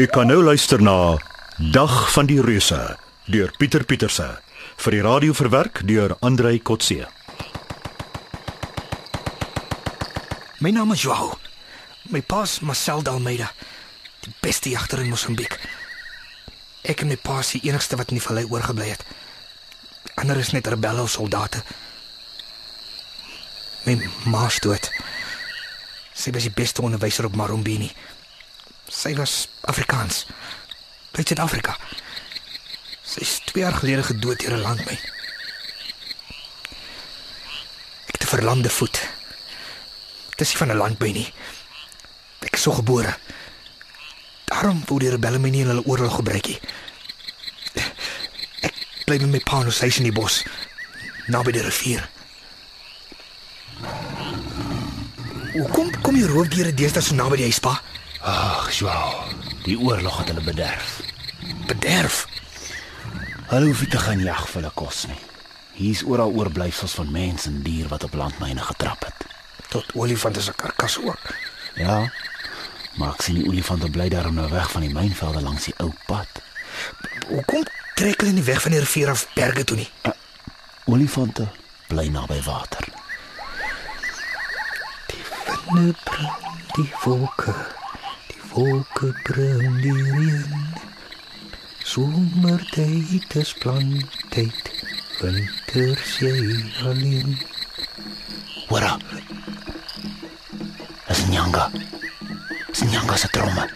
Jy kan nou luister na Dag van die Reuse deur Pieter Pieterse vir die radio verwerk deur Andrei Kotse. My naam is Joao. My pa's Marcel Dalmeida, die beste jagter in Mosambiek. Ek en my pa is die enigste wat in die vallei oorgebly het. Ander is net rebelle of soldate. My ma's dood. Sy was die beste onderwyser op Marombini. Sy was Afrikaans. Uit Suid-Afrika. Sy is 2 jaar gelede gedood deur 'n landmyn. Ek het 'n verlamde voet. Dit is nie van 'n landmyn nie. Ek is so gebore. Daarom wou die rebelle my nie in hulle oorlog gebruik nie. Ek bly met my pa in in die bos, naby die rivier. Hoekom kom die roofdiere deesdae so naby die huis, pa? Ag, Joao, die oorlog het hulle bederf. Bederf. Hulle hoef nie te gaan jag vir hulle kos nie. Hier's oral oorblyfsels van mense en dier wat op landmyne getrap het. Tot olifante se karkas ook. Ja. Maar ek sien die olifante bly daarom nou weg van die mynvelde langs die ou pad. Hoekom trek hulle nie weg van die rivier af berge toe nie? Olifante bly naby water. Winne bring die wolke, die wolke bring die reën. Somertyd is plantyd, winter sy alleen. Hoora. Dis Nyanga. Dis Nyanga se tromme.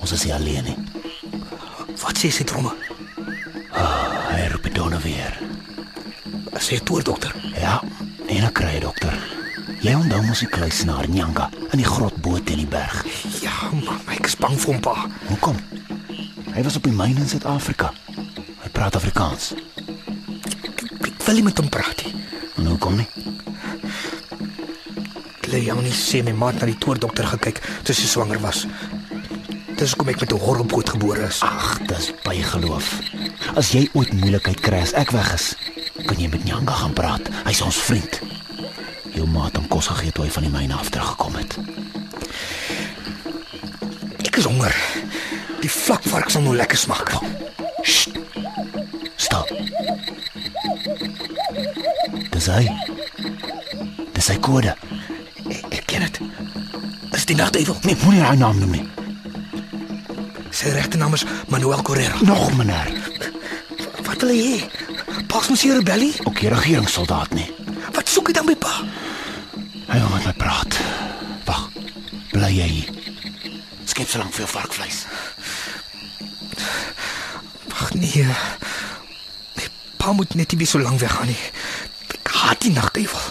Ons is alleen nie. Wat sê sy dromme? Hy roep die donne weer. Sê toe dokter. Ja, en ek kry dokter. Jy onthou mos die kluisenaar Nyanga in die grot bo teen die berg. Ja, maar ek is bang vir hom pa. Hoekom? Hy was op die myne in Suid-Afrika. Hy praat Afrikaans. Ek wil nie met hom praat nie. En hoekom nie? Leonie sê my maat na die toordokter gekyk toe sy swanger was. Dis hoekom ek met 'n horrelpoot gebore is. Ag, dis bygeloof. As jy ooit moeilikheid kry as ek weg is, kan jy met Nyanga gaan praat. Hy's ons vriend. Jou maat kos gegee toe hy van die myne af teruggekom het. Ek is honger. Die vlakvark sal nou lekker smaak. Sst. Stop. Dis hy. Dis sy kode. Ek, ek ken dit. Dis die nagduivel. Nee, moenie hy naam noem nie. Sy regte naam is Manuel Correa. Nog meneer. Wat wil hy hê? Pas mos hier rebellie? Ook nie regeringssoldaat nie. Wat soek hy dan by pa? So lank vir jou varkvleis. Wag nee. My pa moet net nie so lank weggaan nie. Ek haat die nagduivel.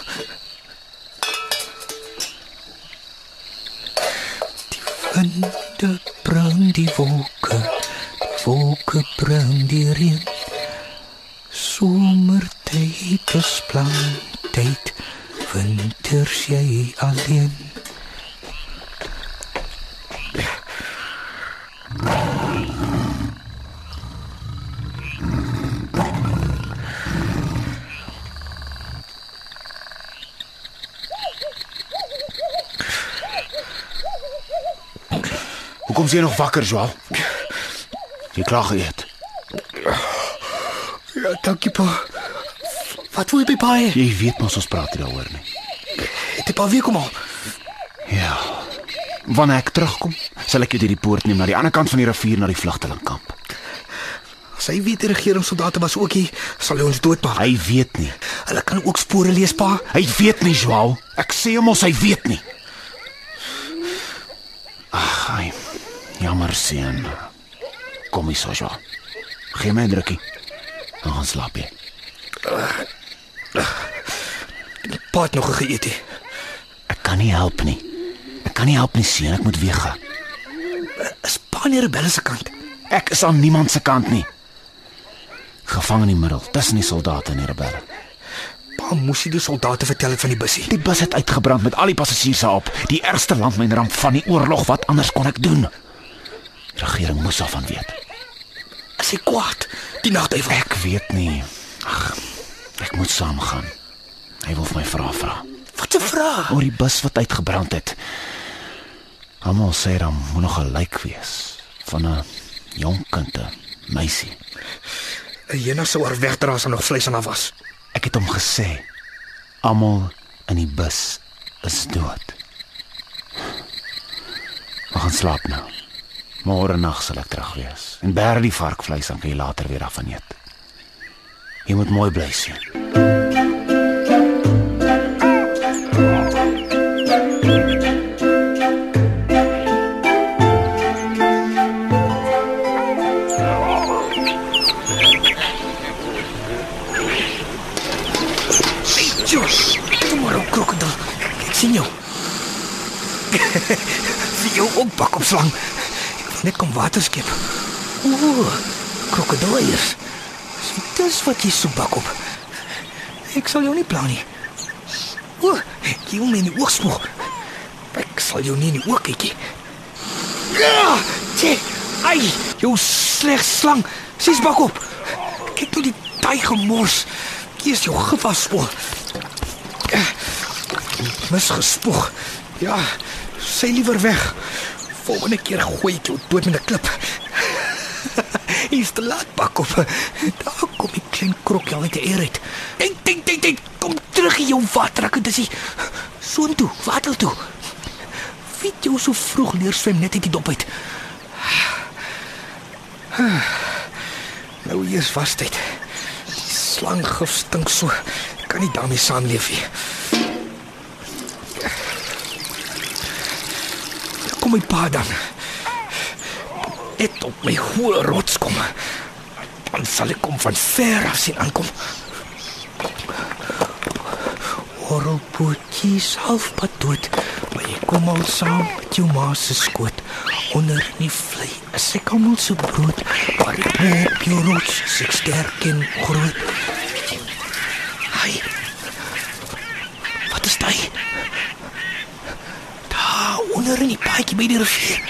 Hoekom is jy nog wakker, Joao? Jy klaar geëet. Ja, dankie pa. Wat wil jy by pa? Jy weet mos ons praat nie daaroor nie. Het jy pa weer kom al? Ja. Wanneer ek terugkom, sal ek jou deur die poort neem na die ander kant van die rivier na die vlugtelingkamp. As hy weet die regeringssoldate was ook hier, sal hy ons doodmaak. Hy weet nie. Hulle kan ook spore lees, pa. Hy weet nie, Joao. Ek sê hom ons hy weet nie. Ag, hy. Jammer seun. Kom hier, so, Joao. Geen my drukkie. Dan gaan slaap jy. Pa het nog geëet. He. Ek kan nie help nie. Ek kan nie help nie, seun. Ek moet weer gaan. Is pa nie rebelle se kant? Ek is aan niemand se kant nie. Gevang in die middel tussen die soldate en die rebelle. Pa moes die soldate vertel het van die bussie. Die bus het uitgebrand met al die passasiers daarop. Die ergste landmynramp van die oorlog. Wat anders kon ek doen? Regering moes daarvan weet. Is hy kwaad? Die nagduivel. Ek weet nie. Ag, ek moet saamgaan. Hy wil vir my vra vra. Wat 'n vraag. Oor die bus wat uitgebrand het. Almal sê dan moet nog 'n lijk wees. van 'n jong kind, 'n meisie. 'n Hyena sou haar wegdra as nog vleis aan haar was. Ek het hom gesê almal in die bus is dood. Ons gaan slaap nou. Môre nag sal ek terug wees. En bær die varkvleis dan kan jy later weer daarvan eet. Jy moet mooi bly sien. Wil net kom water skep. Ooh, krokodiliers. Dis wat jy so bak op. Ek sal jou nie pla nie. Ooh, jy wil my in die oog spoeg. Ek sal jou nie in die oog kyk nie. Ja, tjie. Ai, jou sleg slang. Sies bak op. Kyk toe die taai gemors. Hier is jou gif afspoel. Mis gespoeg. Ja, sy liewer weg. Volgende keer gooi ek jou dood met 'n klip. Hier's te laat bak op. Daar kom die klein krokkie al uit die eer uit. Dink, dink, dink, dink. Kom terug in jou water. Ek dis soontoe, water toe. Wie het jou so vroeg leer swem net uit die dop uit? Nou hier is vastheid. Die slanggif stink so. Ek kan nie daarmee saamleef nie. Kom my pa dan. Net op my hoë rots kom. Dan sal ek kom van ver af sien aankom. Horrelpootjies halfpad dood, maar jy kom al saam met jou ma se skoot. Onder die vlei is ek almal so brood, maar ek op jou rots, is ek sterk en groot. Hai. Wat is dit? Daar onder in die paadjie by die rivier.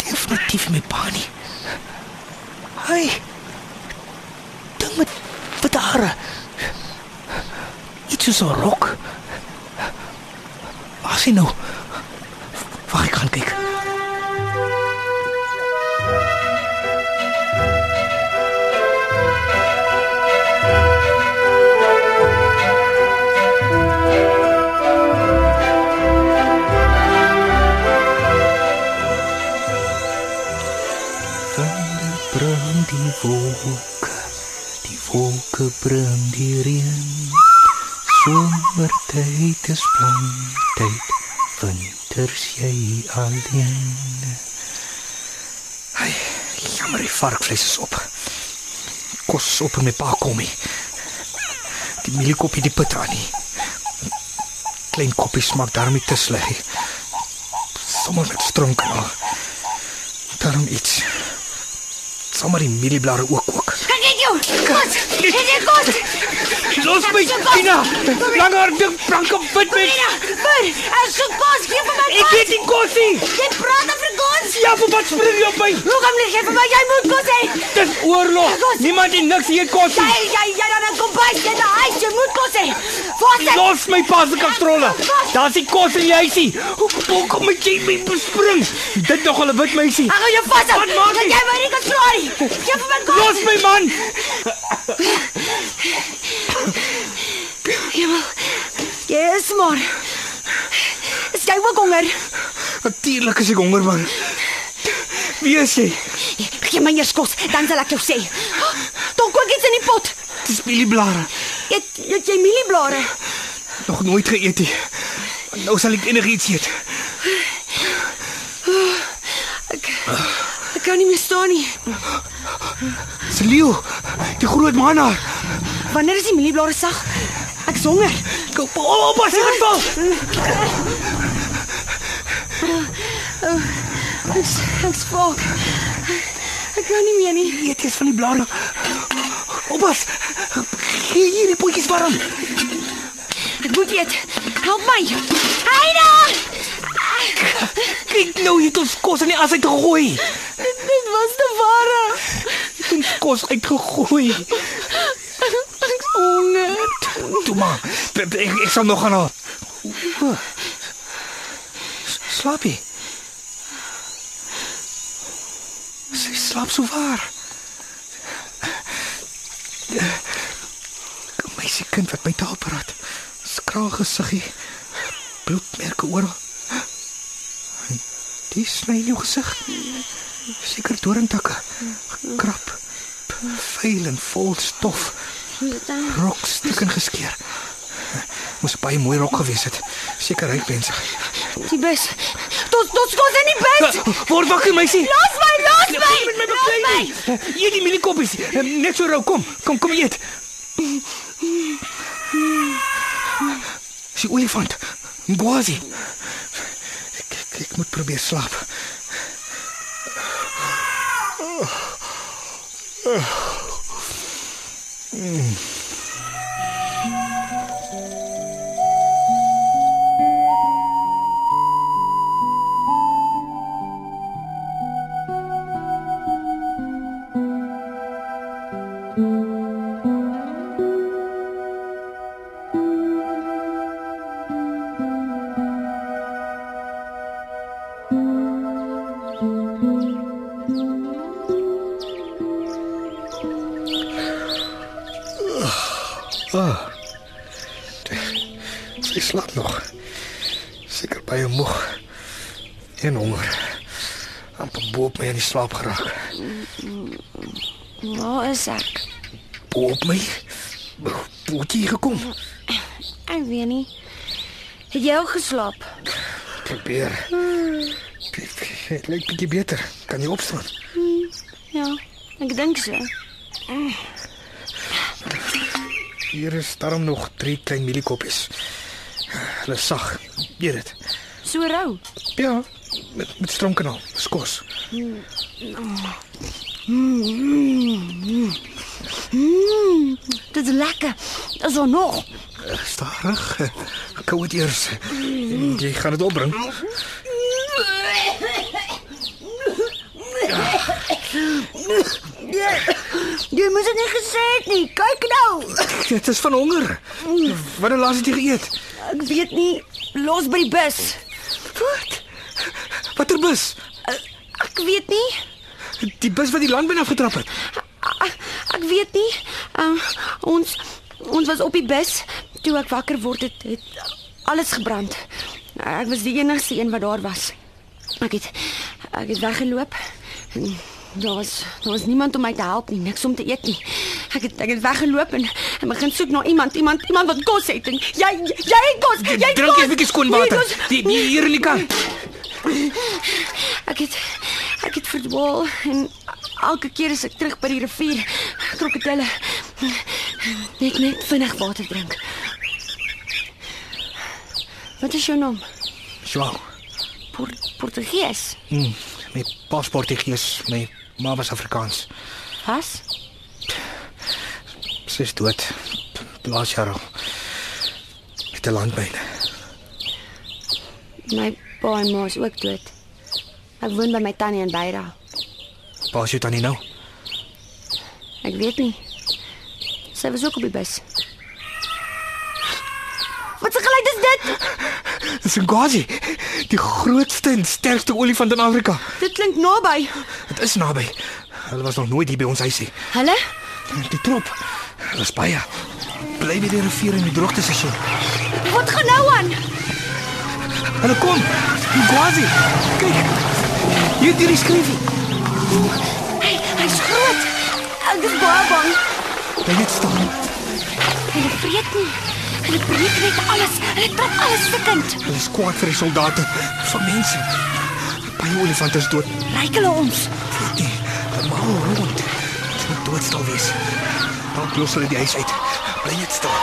Definitief my pa nie. Hai. Ding met wat hare. Iets 'n rok. Waar is hy nou? Waar ek gaan kyk. Wolke, die wolke bring die reën. Somertyd is plantyd, winters jy alleen. Ai, jammer die varkvleis is op. Kos op in my pa kom nie. Die mieliekoppie die put aan nie. Klein koppie smaak daarmee te sleg. Sommige met stronkanaal. Daarom iets. Sommer die mielieblare ook ook. Kyk net jou. Kos. Dit is kos. Los my, Tina. Langer ding planke wit met. Vir. Ek soek kos. Gee vir my Ek kos. weet nie kos nie. Jy praat Afrikaans. Ja, vir wat spring jy op my? Hoe kom jy gee vir my? Jy moet kos hê. Dis oorlog. Kos. Niemand het niks hier kos Jy nie. jy jy dan kom by. Jy hy jy moet kos hê. Wat? Los my pa se kastrole. Daar's nie kos in die huisie. Hoe kom ek jy my bespring? Dit nog 'n wit meisie. Ek gaan jou vas. Wat maak jy? Jy my nie nie. Gee vir my kos. Los my man. Hemel. Jy is maar. Is jy ook honger? Natuurlik is ek honger man. Wie is jy? Gee my eers kos, dan sal ek jou sê. Daar kook iets in die pot. Dis mielieblare. Eet eet jy mielieblare? Nog nooit geëet nie. Nou sal ek enigiets eet. Ek ek kan nie meer staan nie. Leeu. Die groot manna. Wanneer is die mielieblare sag? Ek is honger. Kom op, pas jy val. Ek ek spaak. Ek kan nie meer nie. Eet eers van die blare. Oppas. Gee hier die potjies warm. Ek moet eet. Help my. Heina! Kyk nou, jy het ons kos in die as uitgegooi. Dit was te ware. Jy het ons kos uitgegooi. Ek is honger. Toe maar. Ek, ek, ek sal nog gaan haal. Slaap jy? slaap so waar. Se kind wat my taal praat. Skraal gesiggie. Bloedmerke oral. Dis sny in jou gesig. Seker doringtakke. Krap. Vuil en vol stof. Rok stukken geskeur. Moes baie mooi rok gewees het. Seker ryk mense. Die bus. Tot tot skot in die bus. Word wakker meisie. Los my, los my. Met my Los my. baby. Hier die mieliekoppies. Net so rou kom. Kom kom eet. Sy olifant. Ngwazi. Ek, ek, ek moet probeer slaap. Sy slaap geraak. Waar is ek? Op my. Hoe het jy gekom? Ek weet nie. Het jy al geslaap? Probeer. Dit lyk bietjie beter. Kan jy opstaan? Ja, ek dink so. Hier is daarom nog drie klein mieliekoppies. Hulle sag. Eet dit. So rou. Ja, met met stroomkanaal. Dis kos. Mm, dit is lekker. Is er nog? Stadig. Kou dit eers. Jy gaan dit opbring. Jy moes dit nie gesê het nie. Kyk nou. Dit is van honger. Het laas het jy geëet? Ek weet nie. Los by die bus. Wat? Watter bus? Ek weet nie. Die bus wat die landbyn afgetrap het. Ek, ek weet nie. Um, ons ons was op die bus toe ek wakker word het, het alles gebrand. Ek was die enigste een wat daar was. Ek het ek het weggeloop. En daar was daar was niemand om my te help nie, niks om te eet nie. Ek het ek het weggeloop en, en begin soek na iemand, iemand iemand wat kos het en jy jy het kos, jy Drink 'n bietjie skoon water. Die, die hier in die kan. Ek het ek het verdwaal en elke keer as ek terug by die rivier krokodille net net vinnig water drink. Wat is jou naam? Joao. Port Portugees. Mm, my paspoort het gees, my ma was Afrikaans. Was? Sy is dood. Laas jaar al. Met 'n landbyn. My pa en ma is ook dood. Ek woon by my tannie in Beira. Waar is jy tannie nou? Ek weet nie. Sy was ook op die bus. Wat 'n geluid is dit? Dis 'n Gwazi. Die grootste en sterkste olifant in Afrika. Dit klink naby. Dit is naby. Hulle was nog nooit hier by ons huisie. Hulle? Die trop. Hulle is baie. Bly by die rivier en die droogteseisoen. Wat gaan nou aan? Hulle kom. Die Gwazi. Kyk. Hier hierdie skryfie. Hy hy's groot. Ek is baie bang. Bly net staan. Hulle vreet nie. Hulle breek net alles. Hulle trap alles stukkend. Hulle is kwaad vir die soldate, vir mense. Baie olifante is dood. Ryk hulle ons. Weet nie. Hulle maal rond. Dit moet doodstil wees. Dan los hulle die huis uit. Bly net staan.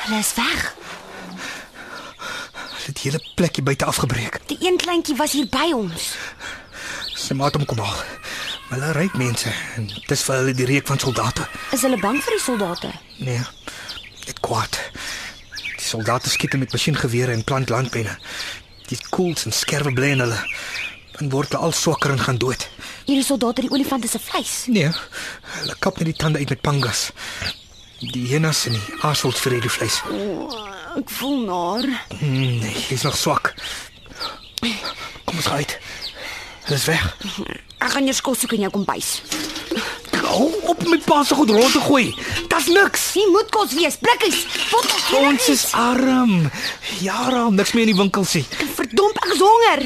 Hulle is weg. Hulle het die hele plekkie buite afgebreek. Die een kleintjie was hier by ons. Sy maat hom kom haal. Maar hulle ryk mense en dis vir hulle die reuk van soldate. Is hulle bang vir die soldate? Nee. Net kwaad. Die soldate skiet met masjiengewere en plant landpenne. Die koels en skerwe bly in hulle. Dan word hulle al swakker en gaan dood. Hierdie soldate die olifante se vleis. Nee. Hulle kap net die tande uit met pangas. Die hienas en die aasvoels vir die vleis. Ek voel naar. Mm, nee, jy's nog swak. Kom ons uit. Hulle is weg. Ek gaan eers kos soek in jou kombuis. Hou op met pa se goed rond te gooi. Dis niks. Nie moet kos wees, blikkies. Bottels. Ons is arm. Jare al niks meer in die winkel sien. verdomp ek is honger.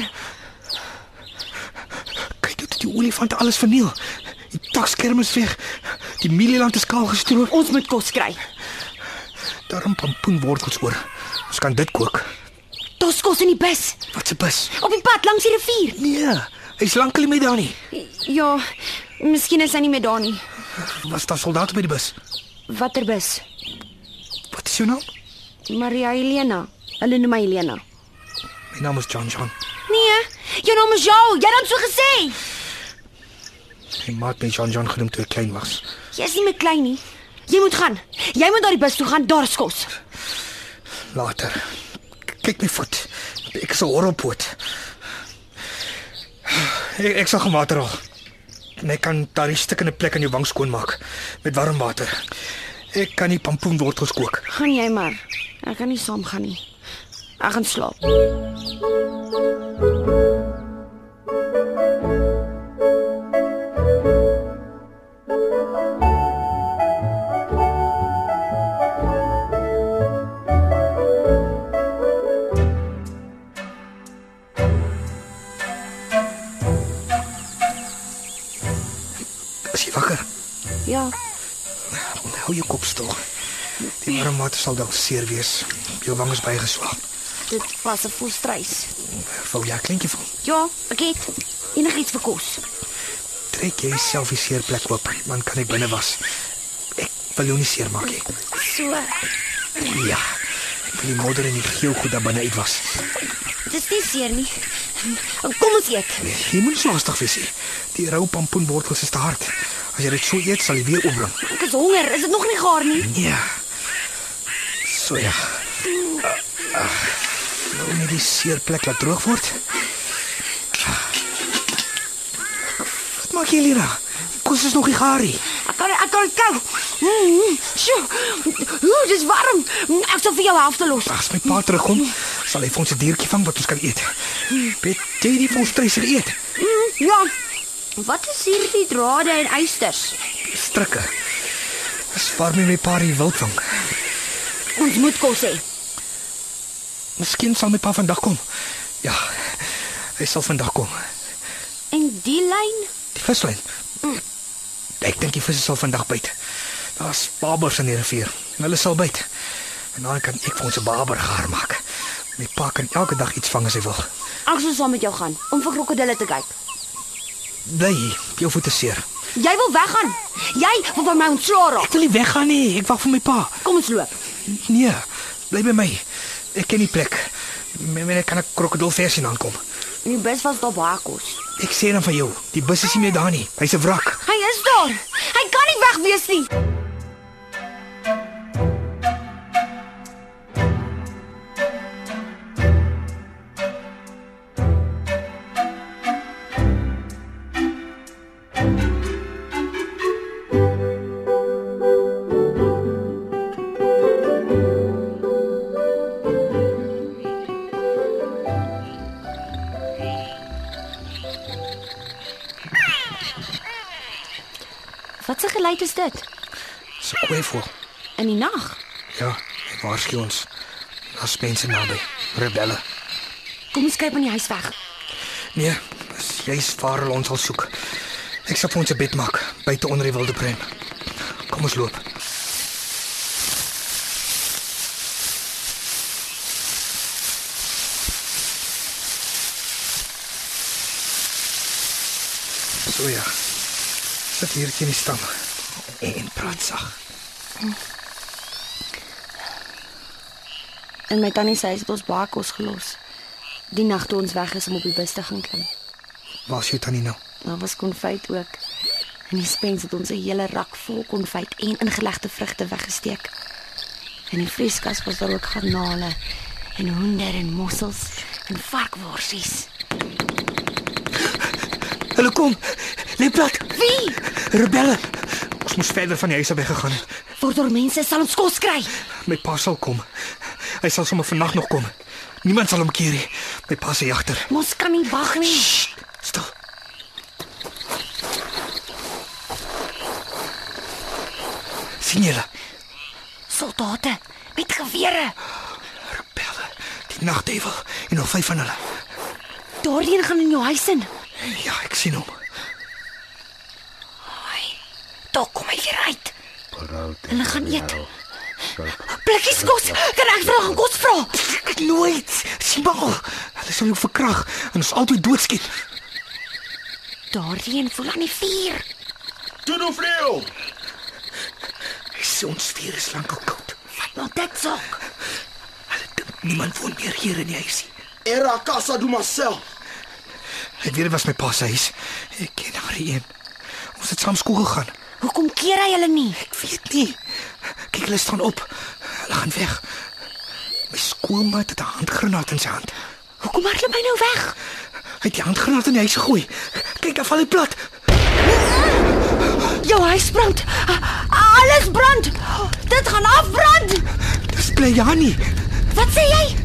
Kyk hoe dit die olifante alles verniel. Die takskerm is weg. Die mielieland is kaal gestroop. Ons moet kos kry. Daarom pompoenwortels oor. Ons kan dit kook. Daar's kos in die bus. Wat 'n bus. Op die pad langs die rivier. Nee, hy's lankal nie meer daar nie. Ja, miskien is hy nie meer daar nie. Was daar soldate by die bus? Watter bus? Wat is jou naam? Maria Helena. Hulle noem my Helena. My naam is John John. Nee, jou naam is jou. Jy het dan so gesê. My ma het my John John genoem toe ek klein was. Jy's nie meer klein nie. Jy moet gaan. Jy moet na die bus toe gaan. Daar is kos. Later. Kyk my voet. Ek is 'n horrelpoot. Ek, ek sal gaan water haal. En ek kan daardie stikkende plek aan jou wang skoon maak met warm water. Ek kan nie pompoenwortels kook. Gaan jy maar. Ek kan nie saam gaan nie. Ek gaan slaap. Sal dalk seer wees. Jou wang is bygeswaap. dit was 'n volstrys. Vou jy kleintjie van. Ja, ek het enigiets vir kos. Trek jy self die seerplek oop, dan kan ek binne was. Ek wil jou nie seermaak nie. So, Ja. Ek wil die modder en die geel goed daar binne uit was. dis nie seer nie. Kom ons eet. Jy moet so haastig wees. Die rou pompoenwortels is te hard. As jy dit so eet, sal jy weer opbring. Ek is honger. Is dit nog nie gaar nie? Ja. So ja. Ag. Nou net die seerplek laat droog word. Wat maak jy, Lena? Die kos is nog nie gaar nie. Ek kan ek kan kou. Mm, sjoe. Ooh, dis warm. Ek sal vir jou helfte los. As my pa terugkom, sal hy vir ons 'n diertjie vang wat ons kan eet. Bet jy die volstreis eet? Mm, ja. Wat is hierdie drade en eisters? Strikke. Dis waarmee my pa die wild vang. Ons moet kos hê. Miskien sal my pa vandag kom. Ja. Hy sal vandag kom. En die lyn? Die vislyn. Ek dink die visse sal vandag byt. Daar's babers in die rivier en hulle sal byt. En dan kan ek vir ons 'n baber gaar maak. My pa kan elke dag iets vang as hy wil. Ek sal saam met jou gaan om vir krokodille te kyk. Bly jou voete seer. Jy wil weggaan. Jy wil by my ontslaa raak. Ek wil nie weggaan nie. Ek wag vir my pa. Kom ons loop. Nee, bly by my. Ek ken die plek. Mense kan 'n krokodilversie aankom. In die bus was daar baie kos. Ek sê dan vir jou, die bus is nie meer daar nie. Hy's 'n wrak. Hy is daar. Hy kan nie weg wees nie. Dis 'n kweefvoël. In die nag. Ja, waarsku ons. Daar's mense naby. Rebelle. Kom ons kyk van die huis weg. Nee, dis jy's waar ons sal soek. Ek sal vir ons 'n bed maak buite onder die wilde pruim. Kom ons loop. So ja. Sit hier teen die stam en praat sag. In my tannie se huis het ons baie kos gelos. Die nag toe ons weg is om op die bus te gaan klim. Waar is jy tannie nou? Daar was konfyt ook. En die spens het ons 'n hele rak vol konfyt en ingelegde vrugte weggesteek. In die vrieskas was daar ook garnale en hoender en mossels en varkworsies. Hulle kom. Lê plat. Wie? Rebelle. Ons moes verder van die huis af weggegaan het. Voordat mense sal ons kos kry. My pa sal kom. Hy sal sommer vannag nog kom. Niemand sal hom keer nie. My pa se jagter. Ons kan nie wag nie. Stil. sien julle? Soldate met gewere. Rebelle. Die nagduivel en nog vyf van hulle. Daardie een gaan in jou huis in. Ja, ek sien hom. Ai. Daar kom hy weer uit. Hulle gaan eet. Blikkies kos. Kan ek vir hulle kos vra? Ek nooit. Sien maar. Hulle sal jou verkrag en ons altyd doodskiet. Daardie een voel aan die vuur. Toe nou sê ons vuur is lankal koud. Wat dit sok? Hulle dink niemand woon meer hier in die huisie. Era casa do Marcel. Hy weet dit was my pa se huis. Ek ken daardie een. Ons het saam skool gegaan. Hoekom keer hy hulle nie? Ek weet nie. Kyk, hulle staan op. Hulle gaan weg. My skoolmaat het 'n handgranaat in sy hand. Hoekom hardloop hy nou weg? Hy het die handgranaat in die huis gegooi. Kyk, daar val hy plat. Jou huis brand. Alles brand. Dit gaan afbrand. Dis Klejani. Wat sê jy?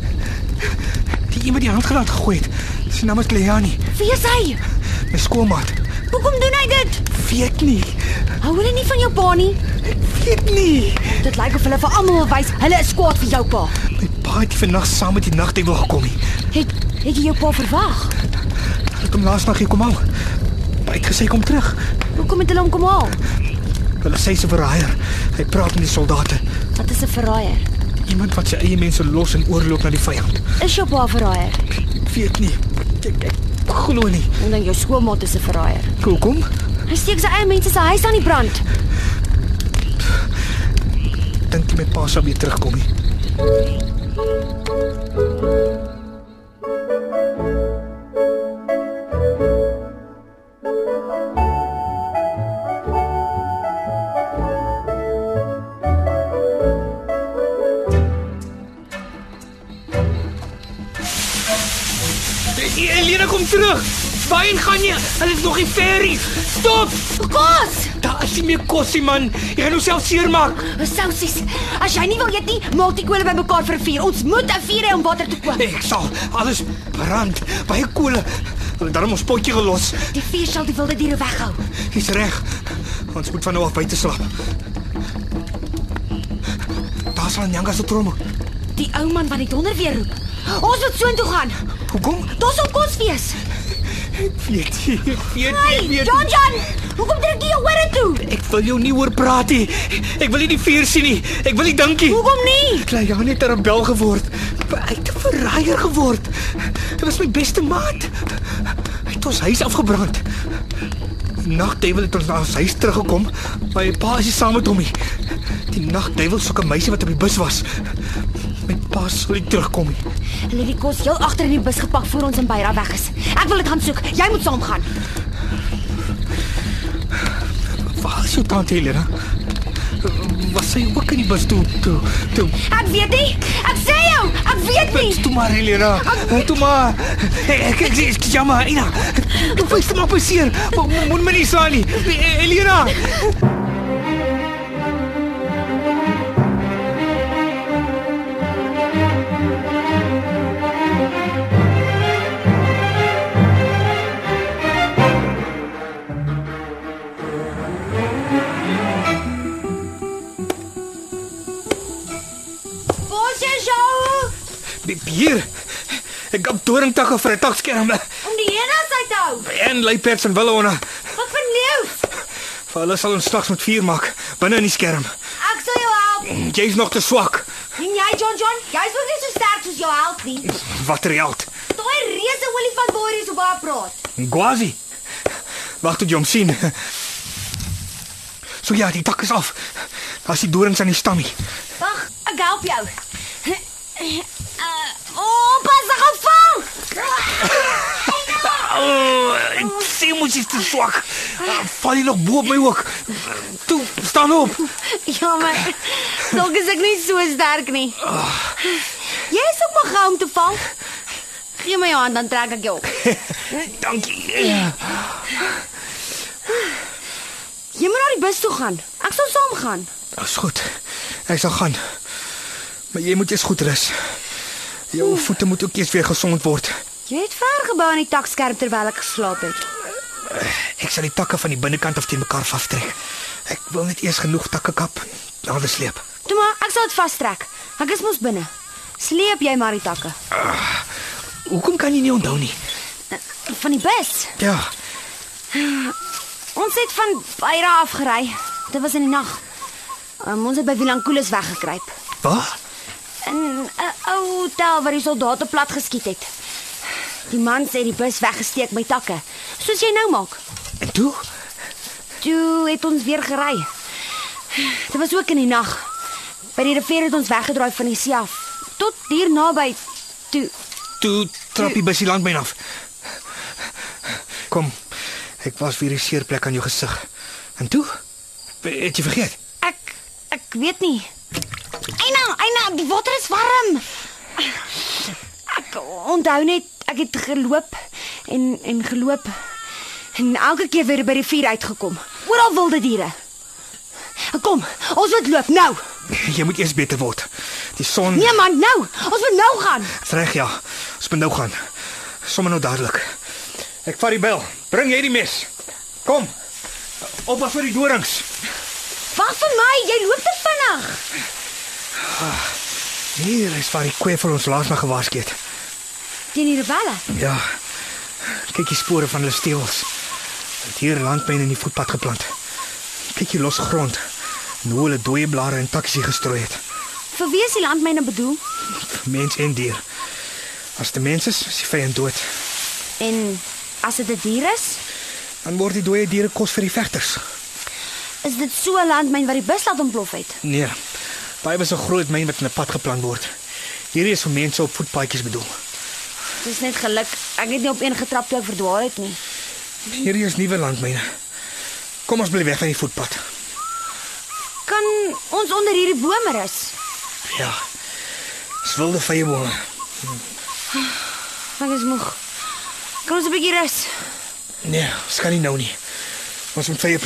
Die iemand die handgranaat gegooi het. Sy naam is Klejani. Wie is hy? My skoolmaat. Hoekom doen hy dit? Weet nie. Hou hulle nie van jou pa nie? Weet nie. Dit lyk of hulle vir almal wil wys hulle is kwaad vir jou pa. My pa het vannag saam met die nagduivel gekom nie. Het het jy jou pa verwag? Het hom laas nag hier kom haal. Hy het gesê kom terug. Hoekom het hulle hom kom haal? Hulle sê sy verraaier. Hy praat met die soldate. Wat is 'n verraaier? Iemand wat sy eie mense los en oorloop na die vyand. Is jou pa 'n verraaier? Weet nie. Ek, ek glo nie. En dan jou skoolmaat is 'n verraaier. Hoekom? Hy steek sy eie mense se huis aan die brand. Dink jy my pa sal weer terugkom nie? Waarheen gaan jy? Hulle is nog nie ferry. Stop! Kos! Daar is nie meer kosie man. Jy gaan jouself seermaak. Sousies. As jy nie wil eet nie, maak die kole bymekaar vir 'n vuur. Ons moet 'n vuur hê om water te kook. Ek sal alles brand. Baie kole. Hulle darm ons potjie gelos. Die vuur sal die wilde diere weghou. Dis reg. Ons moet van nou af buite slaap. Daar sal Nyanga se trommel. Die ou man wat die donder weer roep. Ons moet soontoe gaan. Hoekom? Daar sal kos wees. Ek weet nie. Ek weet nie. weet John John, hoekom druk jy jou ore toe? Ek wil jou nie hoor praat nie. Ek wil nie die vuur sien nie. Ek wil nie dankie. Hoekom nie? Klei Jan het 'n rebel geword. Hy het 'n verraaier geword. Hy was my beste maat. Hy het ons huis afgebrand. Nagduivel het ons na ons huis teruggekom. My pa is nie saam met hom nie. Die nagduivel soek 'n meisie wat op die bus was. My pa sal nie terugkom nie. Hulle het die kos heel agter in die bus gepak voor ons in Beira weg is. Ek wil dit gaan soek. Jy moet saamgaan. Waar is jou tante Helena? Was sy ook in die bus toe toe toe? Ek weet nie. Ek sê jou, ek weet nie. Toe maar Helena. Toe maar. Ek ek ek ek jammer, Ina. Toe wys hom op seer. Moet my nie slaan nie. Helena. Hier. Ek het doringtakke vir 'n takskerm om die heenas uit te hou. en luiperds en wille onder. Wat van leeu? Vir hulle sal ons slags met vuur maak binne in die skerm. Ek sal jou help. Jy's nog te swak. En jy John John, jy's nog nie so sterk soos jou help nie. Watter held? Daai reuse olifant waar jy so baie praat. Gwazi. Wag tot jy hom sien. So ja, die dak is af. Daar's die dorings aan die stammie. Wag, ek help jou. Uh, oh, pas ek geval. Oh, ek sien mos jy's te swak. Val jy nog bo op my ook? Toe, staan op. Jammer. Dalk is ek nie so sterk nie. Jy is ook maar gou om te val. Gee my jou hand dan trek ek jou op. Dankie. Jy moet na die bus toe gaan. Ek sal saam saam gaan. Dis goed. Ek sal gaan. Maar jy moet eers goed rus. Jou voete moet ook eers weer gesond word. Jy het ver gebou aan die takskerm terwyl ek geslaap het. Ek sal die takke van die binnekant af teen mekaar aftrek. Ek wil net eers genoeg takke kap nader sleep. Toe maar, ek sal dit vastrek. Ek is mos binne. Sleep jy maar die takke. Hoekom kan jy nie onthou nie? Van die bus. Ja, Ons het van Beira afgery. Dit was in die nag. Um, ons het by Vilankulis weggekruip. wat? In 'n ou hotel waar die soldate plat geskiet het. Die man sê die bus weggesteek by takke, soos jy nou maak. En toe? Toe het ons weer gery. Dit was ook in die nag. By die rivier het ons weggedraai van die see af tot hier naby toe. Toe trap jy busie landmyn af. Kom. Ek was weer die seerplek aan jou gesig. En toe? Het jy vergeet? Ek ek weet nie. Eina, Eina, die water is warm. Ek onthou net ek het geloop en en geloop en elke keer weer by die vuur uitgekom. Oral wilde diere. Kom, ons moet loop nou. Jy moet eers beter word. Die son Nee man, nou. Ons moet nou gaan. Dis reg ja. Ons moet nou gaan. Sommige nou dadelik. Ek vat die bel. Bring jy die mes. Kom. Op af vir die dorings. Wag vir my, jy loop te vinnig. Hier is waar die vir ons laas nog gewaarsku het. Teen die rebelle. Ja. Kyk die spore van hulle steels. Het hier landmyne in die voetpad geplant. Kyk die los grond. En hoe hulle dooie blare en takke hier gestrooi het. Vir wie is die landmyne bedoel? Vir mens en dier. As die mens is, is die vyand dood. En as dit 'n dier is, Dan word die dooie diere kos vir die vegters. Is dit so 'n landmyn wat die bus laat ontplof het. Nee. Daai was 'n groot myn wat in 'n pad geplan word. Hierdie is vir mense op voetpaadjies bedoel. Dis net geluk. Ek het nie op een getrap toe ek verdwaal het nie. Hierdie is nuwe landmyne. Kom ons bly weg van die voetpad. Kan ons onder hierdie bome rus? Ja. Dis wilde vyebome. Ek is moeg. Kan ons 'n bietjie rus? Nee, ons kan nie nou nie. Ons moet vye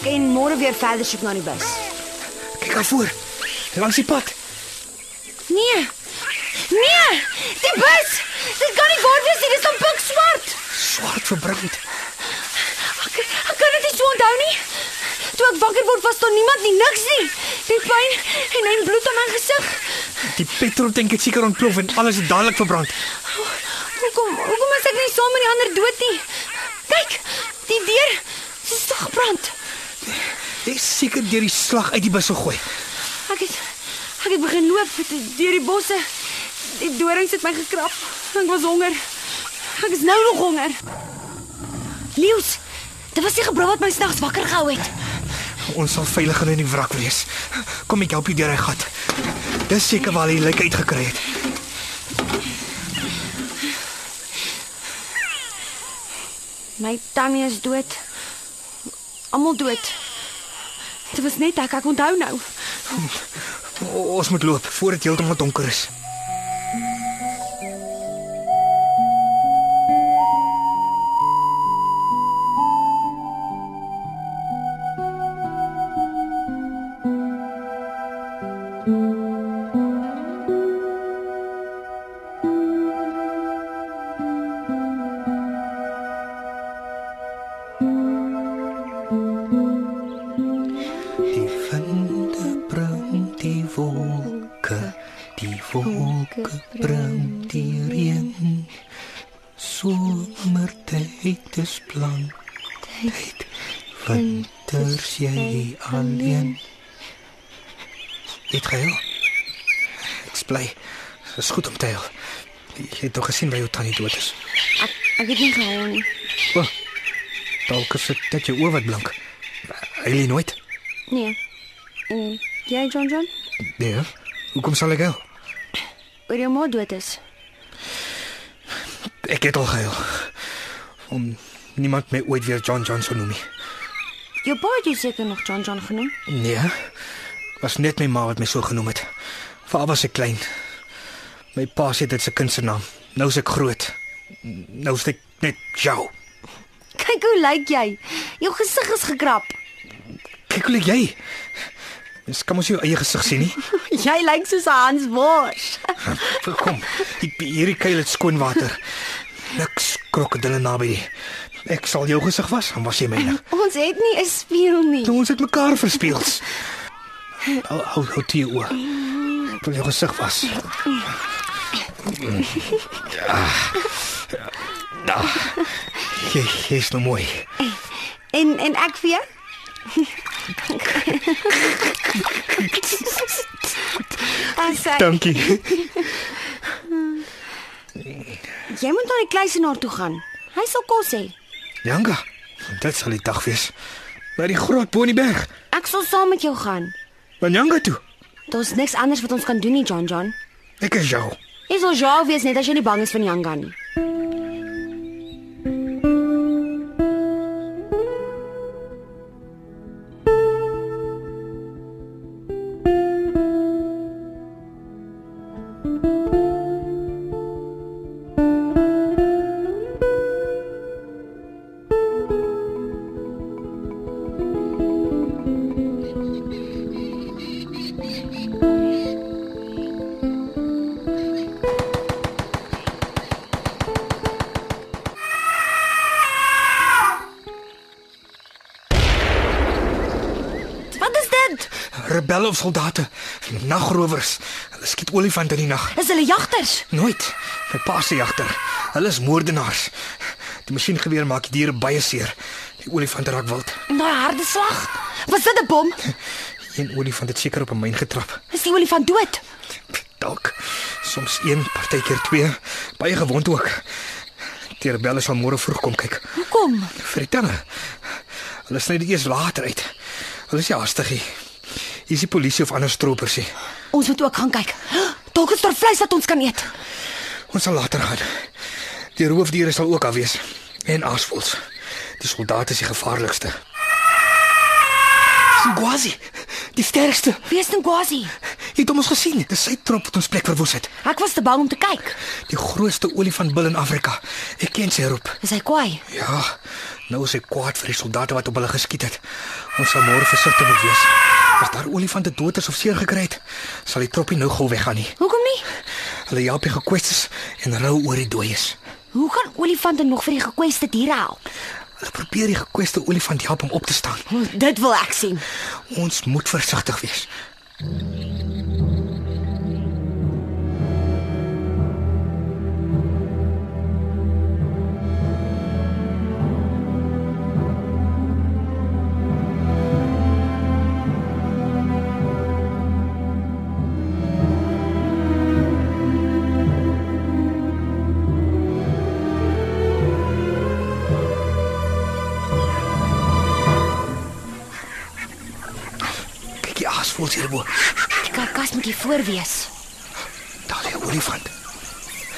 soek en môre weer verder soek na die bus. Kyk daar voor. Langs die pad. Nee. Nee! Die bus! Dit kan nie waar wees nie, dit is dan pik swart. Swart verbrand. Ek ek kan dit nie so onthou nie. Toe ek wakker word was daar niemand nie, niks nie. Die pyn en 'n bloed aan my gesig. Die petroltank het seker ontplof en alles het dadelik verbrand. Hoekom hoekom is ek nie saam met die ander dood nie? Kyk, die deur is tog gebrand. Jy is seker deur die slag uit die bus gegooi. Ek het ek het begin loop deur die bosse. Die dorings het my gekrap. Ek was honger. Ek is nou nog honger. Leus, dit was die gebrul wat my snags wakker gehou het. Ons sal veilig in die wrak wees. Kom ek help jou deur hy gat. Dis seker waar hy lijk uitgekry het. My tannie is dood. Almal dood. Was net ek, ek onthou nou. O, ons moet loop voor dit heeltemal donker is. Bly. Dit is goed om te huil. Jy het tog gesien waar jou tannie dood is. Ek ek het nie gehuil nie. O. Dalk is dit net jou oë wat blink. Huil jy nooit? Nee. En Jy, John John? Nee. Hoekom sal ek huil? Oor jou ma dood is. Ek het al gehuil. Om niemand my ooit weer John John sou noem nie. Jou pa het jou seker nog John John genoem. Nee. Was net my ma wat my so genoem het. Vir al was ek klein. My pa sê dit se kind se naam. Nou is ek groot. Nou is ek net jou. Kyk hoe lyk jy. Jou gesig is gekrap. Kyk hoe lyk jy. Mens kan mos jou eie gesig sien nie. Jy lyk soos 'n Hans Bos. Kom. Hier hierdie kuil het skoon water. Niks krokodille naby nie. Ek sal jou gesig was, dan was jy myne. Ons het nie 'n spieël nie. Toe ons het mekaar verspeel. Hou hou hou toe. Ek wil jou gesig was. Ja. Ja. Jy jy's nou mooi. En en ek vir jou? Dankie. jy moet na die kluisenaar toe gaan. Hy sal kos hê. Janga, dit sal die dag wees. By die groot bo in die berg. Ek sal saam met jou gaan. Van Janga toe. Daar's niks anders wat ons kan doen nie, John John. Ek is jou. Jy sal jou wees net as jy nie bang is van Janga nie. Rebelle of soldate, nagrowers. Hulle skiet olifante in die nag. Is hulle jagters? Nooit. My pa se jagter. Hulle is moordenaars. Die masjiengeweer maak die diere baie seer. Die olifante raak wild. En daai harde slag? Was dit 'n bom? Een olifant het seker op 'n myn getrap. Is die olifant dood? Dalk soms een, partykeer twee, baie gewond ook. Die rebelle sal môre vroeg kom kyk. Hoekom? Vir die tande. Hulle sny dit eers later uit. Hulle is nie haastig nie. Is die polisie of ander stroopers nie. Ons moet ook gaan kyk. Dalk is daar vleis wat ons kan eet. Ons sal later gaan. Die roofdiere sal ook afwees en aasvoëls. Die soldate is die gevaarlikste. Singwazi, die sterkste. Wie is Ngwazi? Jy het hom ons gesien. Dis sy trop wat ons plek verwoes het. Ek was te bang om te kyk. Die grootste olifantbil in Afrika. Ek ken sy roep. Is hy kwaai? Ja, nou is hy kwaad vir die soldate wat op hulle geskiet het. Ons sal môre versigtig moet wees. As daar olifante dood is of seer gekry het, sal die troppie nou gou weggaan nie. Hoekom nie? Hulle help die gekwestes en rou oor die dooies. Hoe gaan olifante nog vir die gekweste diere help? Hulle probeer die gekweste olifant help om op te staan. Dit wil ek sien. Ons moet versigtig wees. Hier voor wees. Daar lê 'n olifant.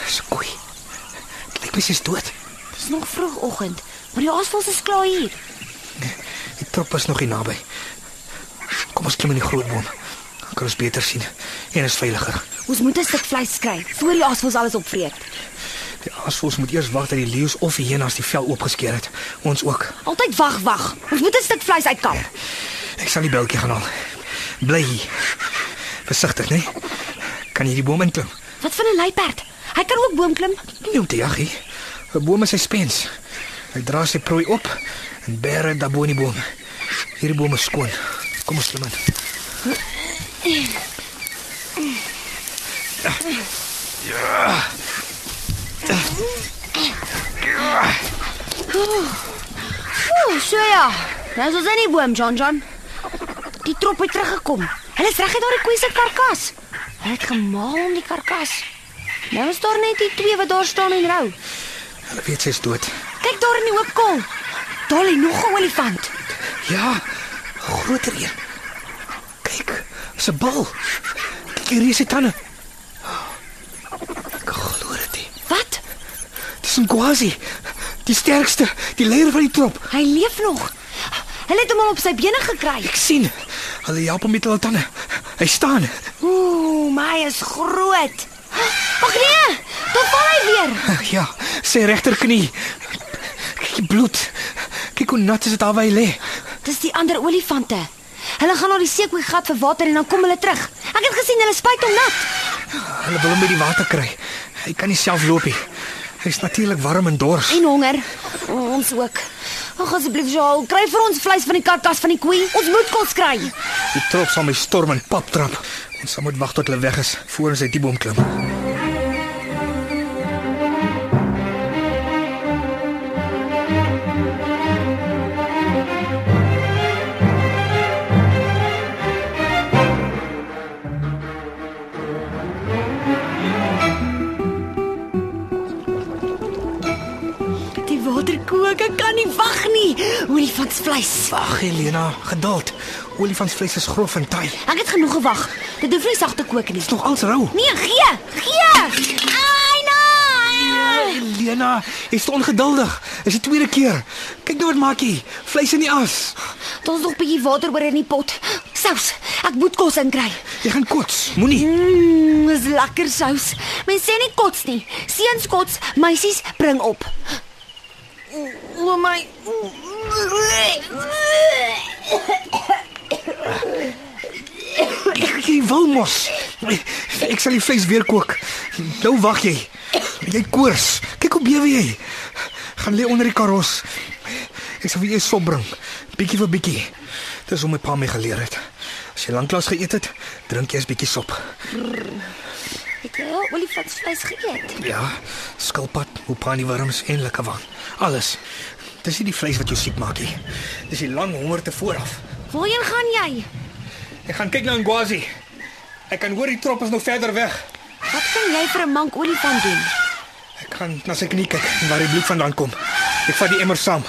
Dis 'n koei. Dit lyk presies dood. Dis nog vroegoggend, maar die aasvoëls is klaar hier. Die trop is nog hier naby. Kom ons klim in die groot boom. Dan kan ons beter sien en is veiliger. Ons moet 'n stuk vleis kry voor die aasvoëls alles opvreet. Die aasvoëls moet eers wag dat die leeu's of die hyenas die vel oopgeskeer het. Ons ook. Altyd wag, wag. Ons moet 'n stuk vleis uitkamp. Ek sal die beltjie gaan haal. Bly hier. Versigtig, né? Kan jy die boom inklim? Wat van 'n luiperd? Hy kan ook boom klim. Nie om te jag nie. 'n Boom is sy spens. Hy dra sy prooi op en bære dit daarbo in die boom. Hierdie boom is skoon. Kom ons klim in. Ooh, so ja. Nou is ons in die boom, John John. Die trop het teruggekom. Hulle is reg uit daar die koei se karkas. Hulle het gemaal om die karkas. Nou is daar net die twee wat daar staan en rou. Hulle weet sy's dood. Kyk daar in die oop kol. Daar lê nog 'n olifant. Ja, groter een. Kyk, Dis 'n bal. Kyk hier is die tande. Ek glo dit. nie. Wat? Dis 'n Gwazi. Die sterkste, die leier van die trop. Hy leef nog. Hulle het hom al op sy bene gekry. Ek sien. Hulle help hom met hulle tande. Hy staan. Ooh, my is groot. Wag nee, dan val hy weer. Ja, sy regterknie. Kyk die bloed. Kyk hoe nat is dit daar waar hy lê. Dis die ander olifante. Hulle gaan na die seekoei gat vir water en dan kom hulle terug. Ek het gesien hulle spuit hom nat. Hulle wil hom by die water kry. Hy kan nie self loop nie. Hy's natuurlik warm en dors. En honger. Ons ook. Ag asseblief, Joel, kry vir ons vleis van die karkas van die koei. Ons moet kos kry. Die trop sal my storm en pap trap. Ons sal moet wag tot hulle weg is voor ons uit die boom klim. Kook, ek kan nie wag nie. Olifantsvleis. Wag, Helena, geduld. Olifantsvleis is grof en taai. Ek het genoeg gewag. Dit hoef nie sag te kook nie. Dis nog als rou. Nee, gee. Gee. Ai nee. Helena, jy's te ongeduldig. Dis die tweede keer. Kyk nou wat maak jy. Vleis in die as. Daar's nog 'n bietjie water oor in die pot. Sous. Ek moet kos inkry. Jy gaan kots. Moenie. Mmm, dis lekker sous. Mense sê nie kots nie. Seuns kots, meisies bring op. O my. Ek jy wil mos. Ek sal die vleis weer kook. Nou wag jy. Jy koors. Kyk hoe bewe jy. Gaan lê onder die karos. Ek sal vir jou sop bring. Bietjie vir bietjie. Dis hoe my pa my geleer het. As jy lanklaas geëet het, drink eers bietjie sop. Het jy al olifantsvleis geëet? Ja, skilpad, mopani worms en lekkewang. Alles. Dis nie die vleis wat jou siek maak nie. Dis die lang honger te vooraf. Waarheen gaan jy? Ek gaan kyk na Ngwazi. Ek kan hoor die trop is nou verder weg. Wat kan jy vir 'n mank olifant doen? Ek gaan na sy knie kyk waar die bloed vandaan kom. Ek vat die emmer saam.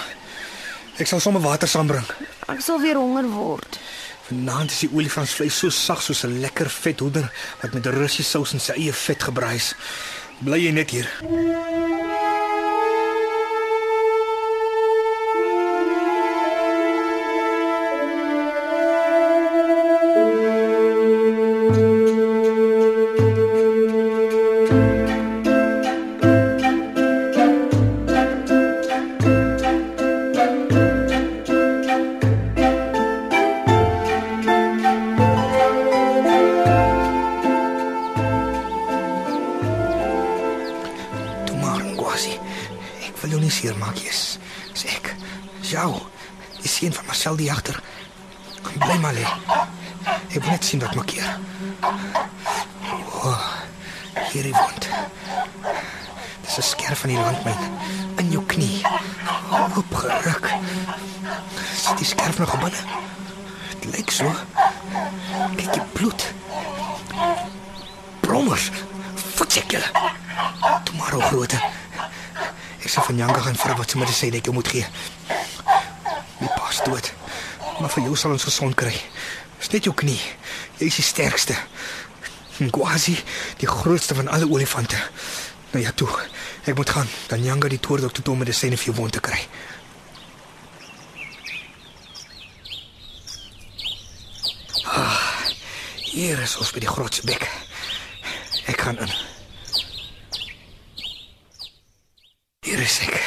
Ek sal sommer water saambring. Ek sal weer honger word. Vanaand is die olifantsvleis so sag soos 'n lekker vet hoender wat met Russiese sous en sy eie vet gebraai is. Bly jy net hier. Die landmyn in jou knie. Opgeruk. Sit die skerf nog binne? Dit lyk so. Kyk die bloed. Brommers. Futsek julle. Tomorrow groote. Ek sê van Janka gaan vra wat sy dat ek jou moet gee. My pa's dood. Maar vir jou sal ons gesond kry. Dis net jou knie. Jy is die sterkste. Ngwazi, die grootste van alle olifante. Nou ja, toe. Ek moet gaan. Dan Janka die toerdokter toe om medisyne vir jou wond te kry. Ah, hier is ons by die grootste bek. Ek gaan in. Hier is ek.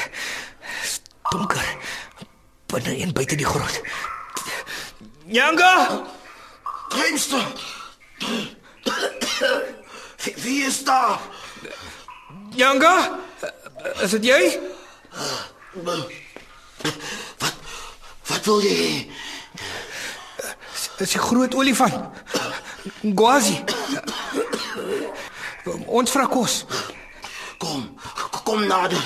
Dis donker. Binne en buite die grot. Nyanga! Kleinste. Wie is daar? Nyanga? Is dit jy? Wat wat wil jy? hê? Dis die groot olifant. Ngwazi. Ons vra kos. Kom, kom nader.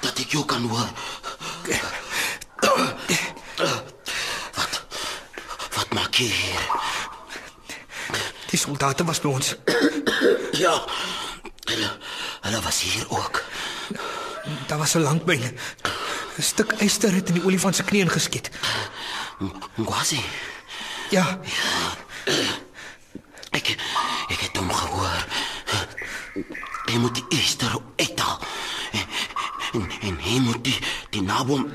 Dat ek jou kan hoor. Wat wat maak jy hier? Die soldate was by ons. Ja. Hulle hulle was hier ook. Daar was 'n landmyn. 'n Stuk yster het in die olifant se knie ingeskiet. Ngwazi. Ja. Ek ek het hom gehoor. Hy moet die Easter uithaal. En, en, en hy moet die die naboom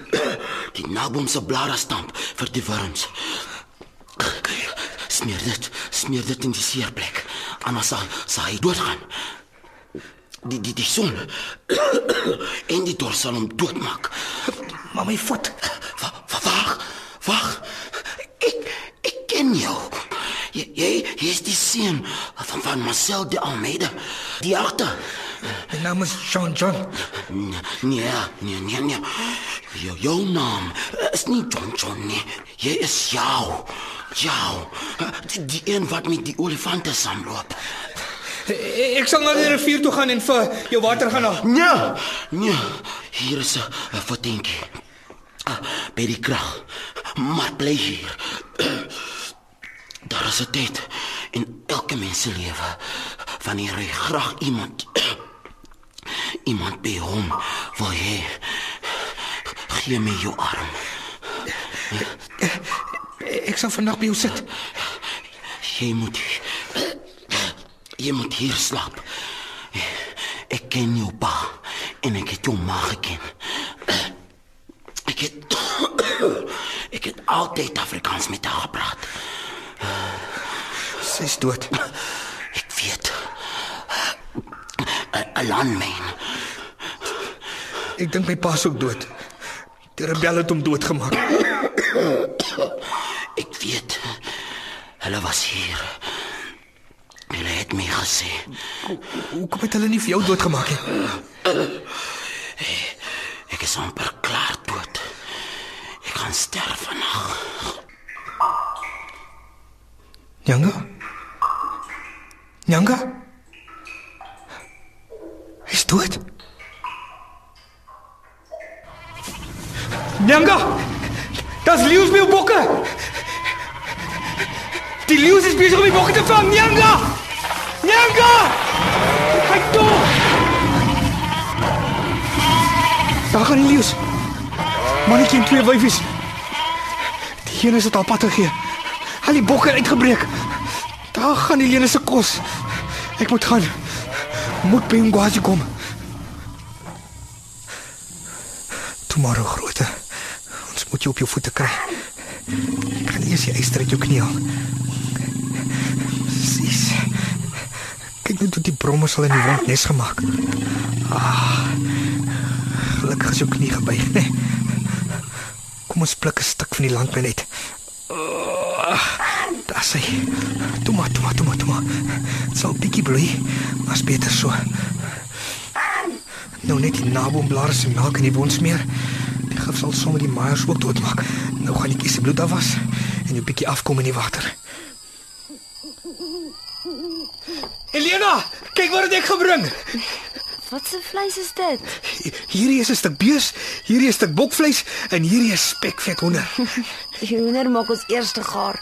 die naboom se blare stamp vir die wurms. Smeer dit, smeer dit in die seerplek. Anders sal sal hy doodgaan. Die die die son en die dors sal hom doodmaak. Maar my voet. Wa- wa- Wag, wag. Ek ek ken jou. Jy jy jy is die seun van van Marcel de Almeida. Die agter. My naam is John John. Nee, nee, nee, nee, nee. Jou, jou naam is nie John John nie. Jy is jou. Jou. Die, die een wat met die olifante saamloop. E- Ek sal na die rivier toe gaan en vir jou water gaan haal. Nee, nee. Hier is 'n verdenkie. Ah, By die krag. Maar bly hier. Daar is 'n tyd in elke mens se lewe wanneer hy graag iemand iemand by hom wil hê. Gee my jou arm. Ek sal vandag by jou sit. Jy moet jy moet hier slaap. Ek ken jou pa en ek het jou ma geken. Ek het ek het altyd Afrikaans met haar gepraat. Sy's dood. Ek weet. 'n 'n landmyn. Ek dink my pa is ook dood. Die rebelle het hom doodgemaak. Ek weet. Hulle was hier. Hulle het my gesê. Hoekom het hulle nie vir jou doodgemaak nie? Ek is amper klaar dood. Ek gaan sterf vandag. Nyanga? Nyanga? Hy's dood. Nyanga! Das leeu's my bokke. Die leeu's is besig om die bokke te vang, Nyanga! Nyanga! Hy toe. Daar gaan leeu's. Mannetjie en twee wyfies. Die een is dit al pad gegee. Al die bokke uitgebreek. Daar gaan die lene se kos. Ek moet gaan. Moet by Ngwazi kom. Tomorrow groete. Ons moet jou op jou voete kry. Ek gaan eers die yster uit jou knie haal. Net die brommers al in die wond nes gemaak. Ah. Gelukkig is jou knie gebuig, né? Nee. Kom ons pluk 'n stuk van die landbyn uit. Daar sê. Toe maar, toe maar, toe maar, toe maar. Sal bietjie maar is beter so. Nou net die naboomblare se melk in die wond smeer. Die gif sal sommer die maaiers ook doodmaak. Nou gaan ek kies bloed afwas en 'n bietjie afkom in die water. Elena, kyk wat het ek gebring. Wat se vleis is dit? Hierdie is 'n stuk bees, hierdie is 'n stuk bokvleis en hierdie is spekvet hoender. Die hoender maak ons eerste gaar.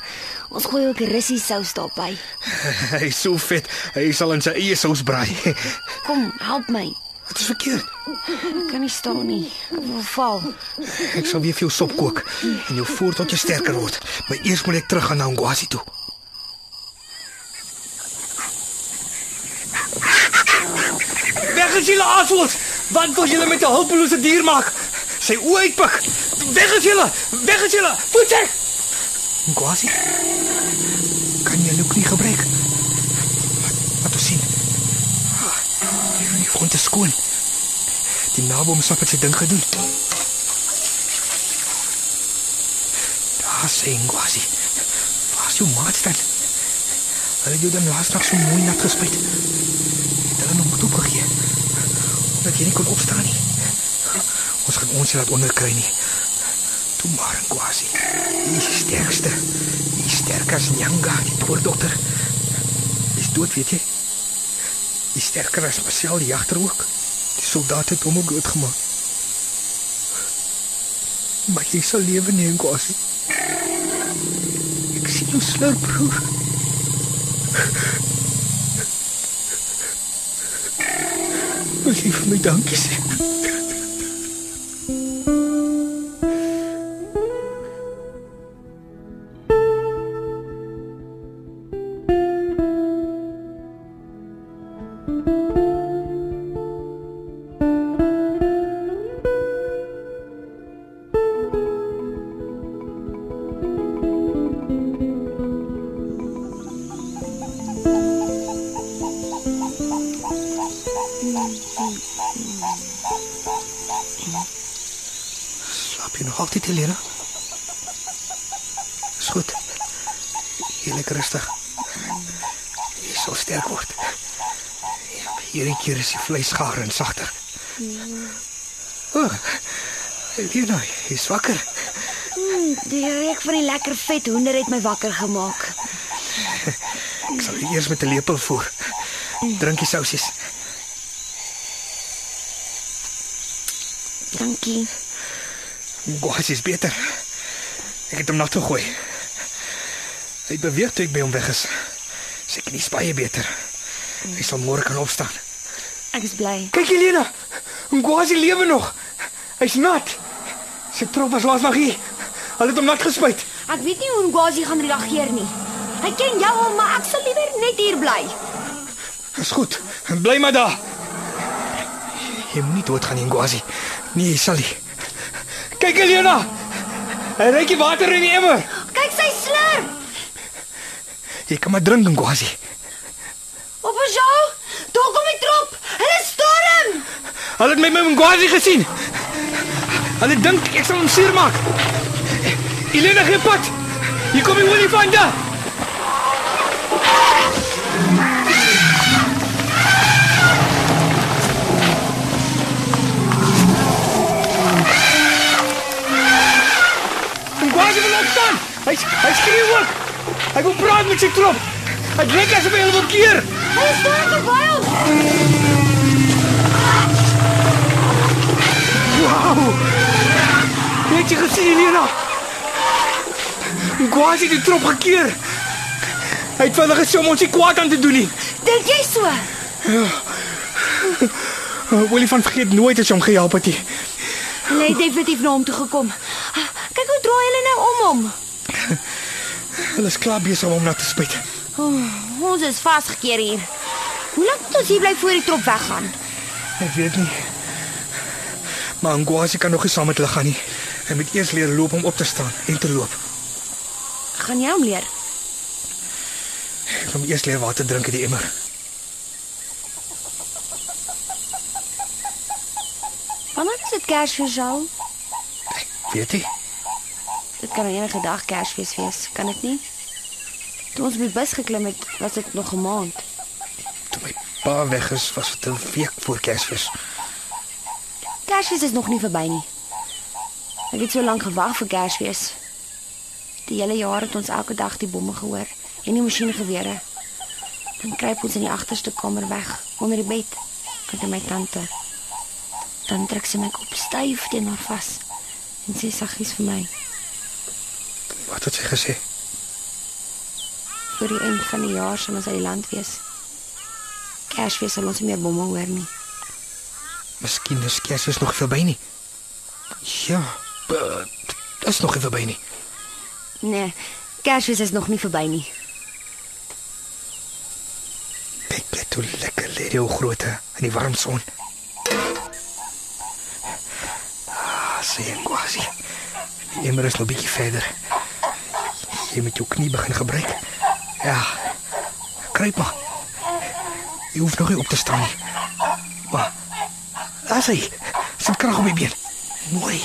Ons gooi ook russie sous daarbey. Hy is so vet, hy sal in sy eie sous braai. Kom, help my. Wat is verkeerd? Ek kan nie staan nie. Ek wil val. Ek sal weer vir jou sop kook en jou voer tot jy sterker word. Maar eers moet ek terug gaan na Ngwasi toe. Weg is julle assels! Wat wil julle met 'n hulpelose dier maak? Sy oë uitpik. Weg is julle! Weg is julle! Voetsek! Ngwasi. Kan jy nou knie gebruik? Wat, wat ons sien? Die grond is skoon. Die naboom sap het sy ding gedoen. Daar sê Ngwasi. Waar is jou maat staan? Hulle het jou dan laas nag so mooi nat gespuit. Het hulle nog moet opgegee. Omdat jy nie kon opstaan nie. Ons gaan ons laat onderkry nie. Toe maar. Die is die sterkste. Die is sterker as Nyanga, die toordokter. Dis dood, weet jy? Die sterker as Marcel die jagter ook. Die soldaat het hom ook doodgemaak. Maar jy sal lewe nie, Ngwasi. Ek sien jou slurp, broer. Wil jy vir keer is die vleis gaar en sagter. O. Oh, Helena, jy's wakker. Die reuk van die lekker vet hoender het my wakker gemaak. Ek sal eers met 'n lepel voer. Drink die sousies. Dankie. Gwas is beter. Ek het hom na toe gooi. Hy beweeg toe ek by hom weg is. Sy knie is baie beter. Hy sal môre kan opstaan. Ek is bly. Kyk Helena, Ngwazi lewe nog. Hy's nat. Sy trop was laas nog hier. Hulle het hom nat gespuit. Ek weet nie hoe Ngwazi gaan reageer nie. Hy ken jou al, maar ek sal liewer net hier bly. Dis goed. Bly maar daar. Jy moenie doodgaan nie, Ngwazi. Nee, jy sal nie. Kyk Helena. Hy reik die water in die emmer. Kyk sy slurp. Jy kan maar drink, Ngwazi. Op ons jou. Daar kom die trop. Hulle storm. Hulle het my met Ngwazi gesien. Hulle dink ek sal hom seermaak. Helena gee pad. Hier kom die olifante. Ngwazi wil opstaan. Hy hy skreeu ook. Hy wil praat met sy trop. Hy lyk asof hy hulle wil keer. Hulle storm verby ons. Wow! Het jy gesien, Helena? Ngwazi het die trop gekeer. Hy het hulle gesê om ons nie kwaad aan te doen nie. Dink jy so? Uh, Olifant vergeet nooit as jy hom gehelp het nie. Het definitief na hom toe gekom. Kyk hoe draai hulle nou om hom. Hulle is klaar besig om hom na te spuit. Oh, ons is vasgekeer hier. Hoe lank moet ons hier bly voor die trop weggaan? Ek weet nie. Maar Ngwazi kan nog nie saam met hulle gaan nie. Hy moet eers leer loop om op te staan en te loop. Gaan jy hom leer? Ek moet eers leer water drink uit die emmer. Wanneer is dit Kersfees al? Weet jy? Dit kan enige dag Kersfees wees, kan dit nie? Toe ons op die bus geklim het, was dit nog 'n maand. Toe my pa weg is, was dit 'n week voor Kersfees. Kersfees is nog nie verby nie. Ek het so lank gewag vir Kersfees. Die hele jaar het ons elke dag die bomme gehoor en die masjiengewere. Dan kruip ons in die agterste kamer weg onder die bed met my tante. Dan trek sy my kop styf teen haar vas en sê saggies vir my, Wat het sy gesê? vir die eind van die jaar sal ons uit die land wees. Kersfees sal ons nie meer bomme hoor nie. Miskien is Kersfees nog nie verby nie. Ja, uh, dit is nog nie verby nie. Nee, Kersfees is nog nie verby nie. Kyk net hoe lekker lê die ou groote in die warm son. Ah, sien quasi. Die emmer is nog 'n bietjie verder. Jy moet jou knie begin gebruik. Ja. Kruip maar. Jy hoef nog nie op te staan nie. Maar as hy sit krag op die been. Mooi.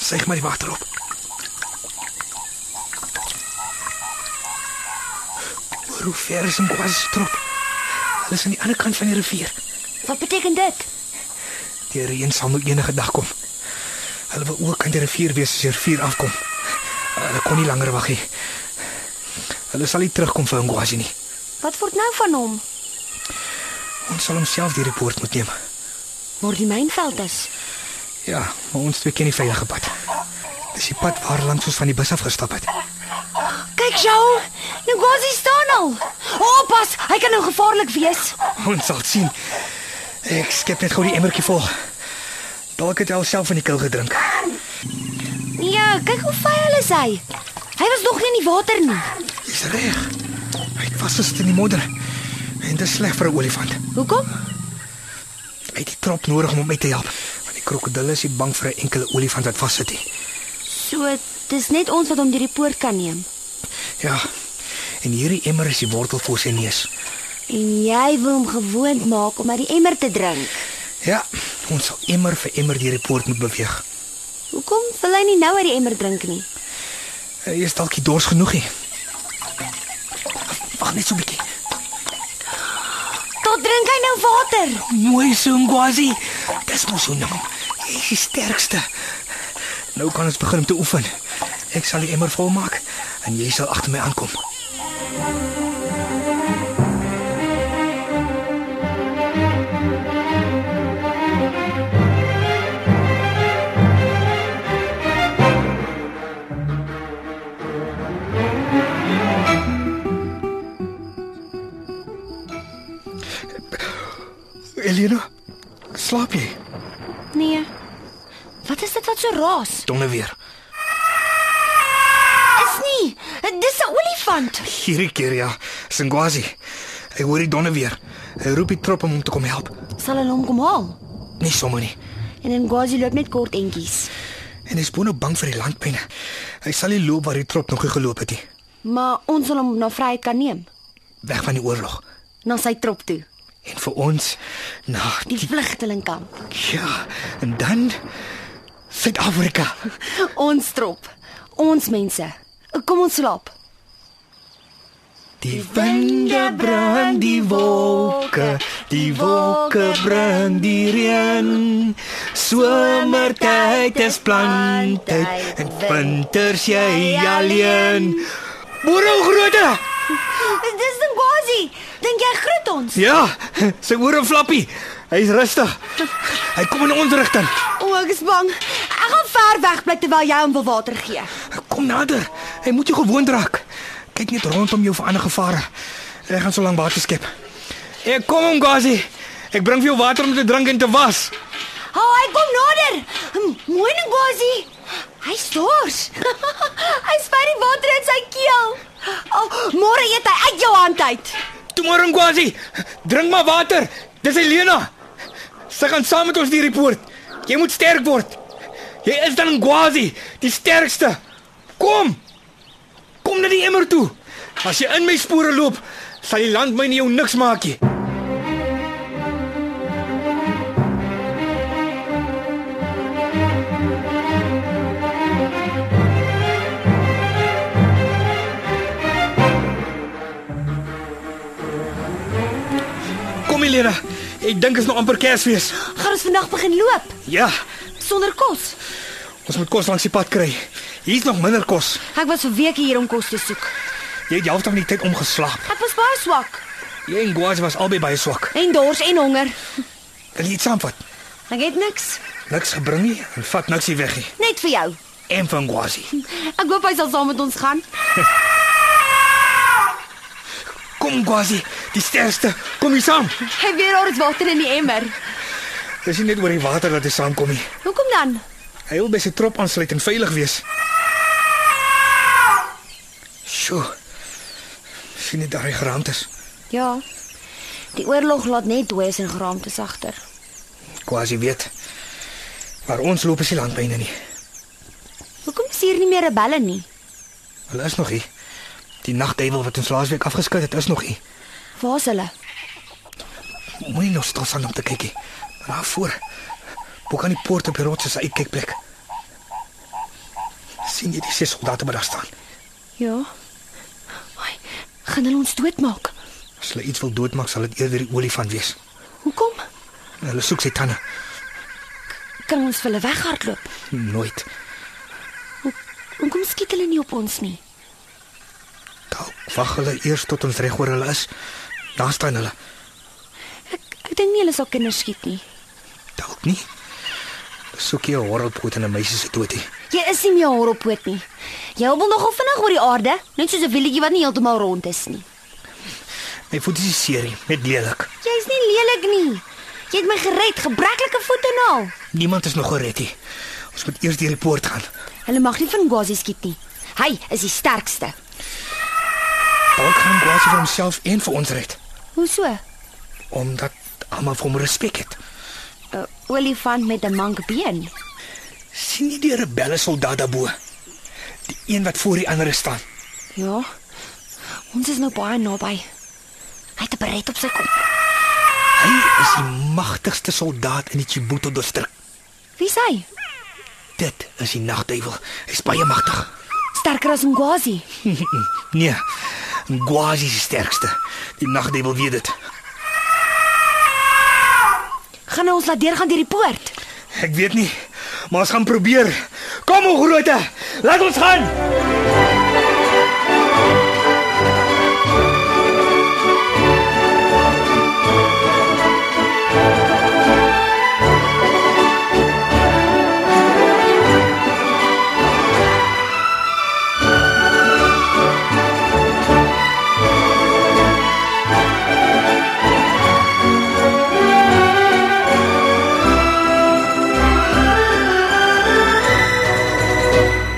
Suig maar die water op. Hoe ver is 'n quasi trop? Hulle is aan die ander kant van die rivier. Wat beteken dit? Die reën sal nou enige dag kom. Hulle wil ook aan die rivier wees as die rivier afkom. Hulle kon nie langer wag nie. Hulle sal nie terugkom vir Ngwazi nie. Wat word nou van hom? Ons sal homself die rapport moet neem. Waar die mynveld is. Ja, maar ons twee ken die veilige pad. Dis die pad waar langs ons van die bus af gestap het. Kyk jou, Ngozi staan al. Oppas, hy kan nou gevaarlik wees. Ons sal sien. Ek skep net gou die emmertjie vol. Dalk het hy alself van die kil gedrink. Ja, kyk hoe vuil is hy. Hy was nog nie in die water nie. Dis reg. Hy het vasgesit in die modder. En dit is sleg vir 'n olifant. Hoekom? Hy het die trop nodig om hom uit te help. Want die krokodille is nie bang vir 'n enkele olifant wat vassit nie. So, dis net ons wat hom deur die poort kan neem. Ja. En hierdie emmer is die wortel vir sy neus. En jy wil hom gewoond maak om uit die emmer te drink. Ja, ons sal emmer vir emmer deur die poort moet beweeg. Hoekom wil hy nie nou uit die emmer drink nie? Hy is dalk nie dors genoeg nie. Wag net so 'n bietjie. Tot drink hy nou water. Mooi so Ngwazi. Dis mos so nou. Jy is die sterkste. Nou kan ons begin om te oefen. Ek sal die emmer volmaak en jy sal agter my aankom. Elena, slaap jy? Nee. Wat is dit wat so raas? Donne weer. Is nie. Dis 'n olifant. Hierdie keer ja, Singwazi. Hy hoor die donne weer. Hy roep die trop om hom te kom help. Sal hulle hom kom haal? Nie sommer nie. En in Gwazi loop net kort entjies. En hy is boonop bang vir die landpyne. Hy sal nie loop waar die trop nog nie geloop het nie. Maar ons sal hom na vryheid kan neem. Weg van die oorlog. Na sy trop toe. En vir ons na Die vlugtelingkamp. ja, en dan Suid-Afrika. Ons trop. Ons mense. Kom ons slaap. Die winde bring die wolke, die wolke bring die reën. Somertyd is planttyd en winters jy alleen. Boere groote. Dis in Gwazi. Dink jy groet ons? Ja, sy ore flappie. Hy's rustig. Hy kom in ons rigting. O, ek is bang. Ek gaan ver weg bly terwyl jy hom wil water gee. Kom nader. Hy moet jou gewoond raak. Kyk net rondom jou vir ander gevare. Ek gaan so lank water skep. Ek kom, Gazi. Ek bring vir jou water om te drink en te was. Ha, oh, hy kom nader. Hm, Mooi ding, Gwazi. Hy stors. hy spuit die water in sy keel. Oh, môre eet hy uit jou hand uit. Tomorrow, Gazi. Drink maar water. Dis Elena. Sy gaan saam met ons hierdie poort. Jy moet sterk word. Jy is dan Gazi, die sterkste. Kom. Kom na die emmer toe. As jy in my spore loop, sal die landmyne jou niks maak nie. Kom Elena, ek dink is nog amper Kersfees. Gaan ons vandag begin loop Ja, sonder kos. ons moet kos langs die pad kry. Hier's nog minder kos. Ek was vir weke hier om kos te soek. Jy het die helfte van die tyd omgeslaap. Ek was baie swak Jy en Gwazi was albei baie swak. en dors en honger. Wil jy iets saamvat? Ek het niks, Niks gebring nie en vat niks hier weg nie. net vir jou. En van Gwazi. Ek hoop hy sal saam met ons gaan. Kom Gwazi, die sterkste. Kom hier saam. Hy weer daar is water in die emmer. Dis nie net oor die water dat hy saamkom nie. Hoekom dan? Hy wil by sy trop aansluit en veilig wees. Sjoe. Sien jy daai geraamtes? Ja. Die oorlog laat net dooies en geraamtes agter. Gwazi weet. Maar ons loop is die landbyne nie. Hoekom is hier nie meer rebelle nie? Hulle is nog hier. Die nagduiwel wat ons laasweek afgeskud het, is nog hier. Waar is hulle? Moenie nog stil staan om te kyk nie. Daar voor. Bo kan die poort op die rots 'n uitkykplek. sien jy die ses soldate wat daar staan? Ja. Ai, gaan hulle ons doodmaak? As hulle iets wil doodmaak, sal dit eerder die olifant wees. Hoekom? Hulle soek sy tande. Kan ons vir hulle weghardloop? Nooit. Hoekom skiet hulle nie op ons nie? Dalk wag hulle eers tot ons reg oor hulle is. Daar staan hulle. Ek ek dink nie hulle sal kinders skiet nie. Dalk nie. Soek jy 'n horrelpoot en 'n meisie se dood hier. Jy is nie meer horrelpoot nie. Jy wil nogal vinnig oor die aarde, net soos 'n wielietjie wat nie heeltemal rond is nie. My voet is seer net lelik. Jy's nie lelik nie. Jy het my gered, gebreklike voete en al. Niemand is nog gered nie. Ons moet eers deur die poort gaan. Hulle mag nie van Gwazi skiet nie. Hy is die sterkste. Dalk gaan Gwazi vir homself en vir ons red, Hoe so? omdat almal vir hom respek het. 'n Olifant met 'n mankbeen. sien jy die rebelle soldaat daarbo? Die een wat voor die ander staan. Ja. Ons is nou baie naby. Hy het 'n beret op sy kop. Hy is die magtigste soldaat in die Chibuto distrik. Wie is hy? Dit is die nagduiwel. Hy's baie magtig. Sterker as Ngwazi. Nee. Gwazi is die sterkste. Die nagduiwel weet dit. Gaan ons laat deurgaan deur die poort? Ek weet nie, maar ons gaan probeer. Kom o groote. Laat ons gaan.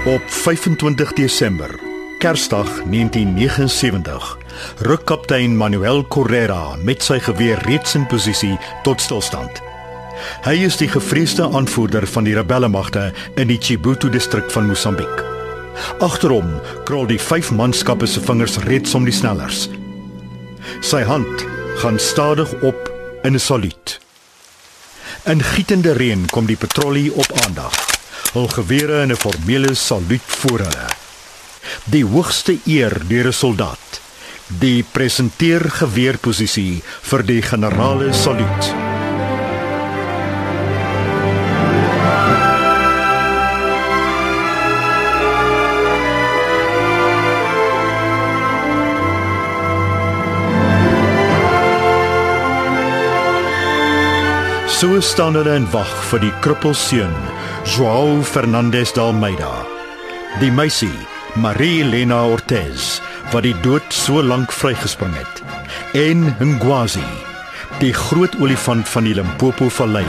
Op 25 Desember, Kersdag 1979, ruk kaptein Manuel Correa met sy geweer reeds in posisie tot stilstand. Hy is die gevreesde aanvoerder van die rebellemagte in die Chibuto distrik van Mosambiek. Agter hom krol die vyf manskappe se vingers reeds om die snellers. Sy hand gaan stadig op in 'n saluut. In gietende reën kom die patrollie op aandag. Hul gewere in 'n formele saluut voor hulle. Die hoogste eer deur 'n soldaat. Die presenteer geweerposisie vir die generale saluut. So staan hulle in wag vir die kruppelseun, João Fernandes de Almeida. Die meisie, Marie Elena Ortez, wat die dood so lank vrygespring het. En Ngwazi, die groot olifant van die Limpopo vallei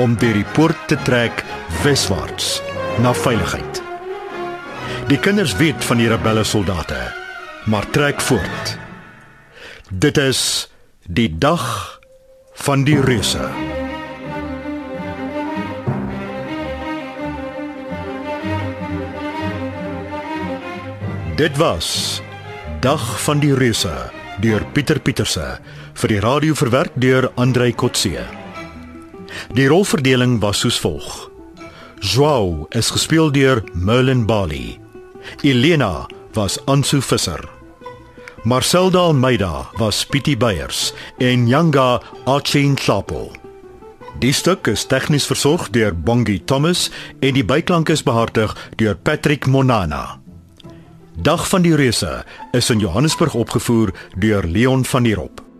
om deur die poort te trek weswaarts na veiligheid. Die kinders weet van die rebelle soldate, maar trek voort. Dit is die dag van die reuse. Dit was Dag van die Reuse deur Pieter Pieterse vir die radio verwerk deur Andrei Kotse. Die rolverdeling was soos volg. Joao is gespeel deur Merlin Bali. Elena was Ansu Visser. Marcelda Almeida was Pietie Beyers en Yanga Achin Chapo. Die stuk is tegnies versorg deur Bongie Thomas en die byklank is behartig deur Patrick Monana. Dag van die Reuse is in Johannesburg opgevoer deur Leon van der Walt.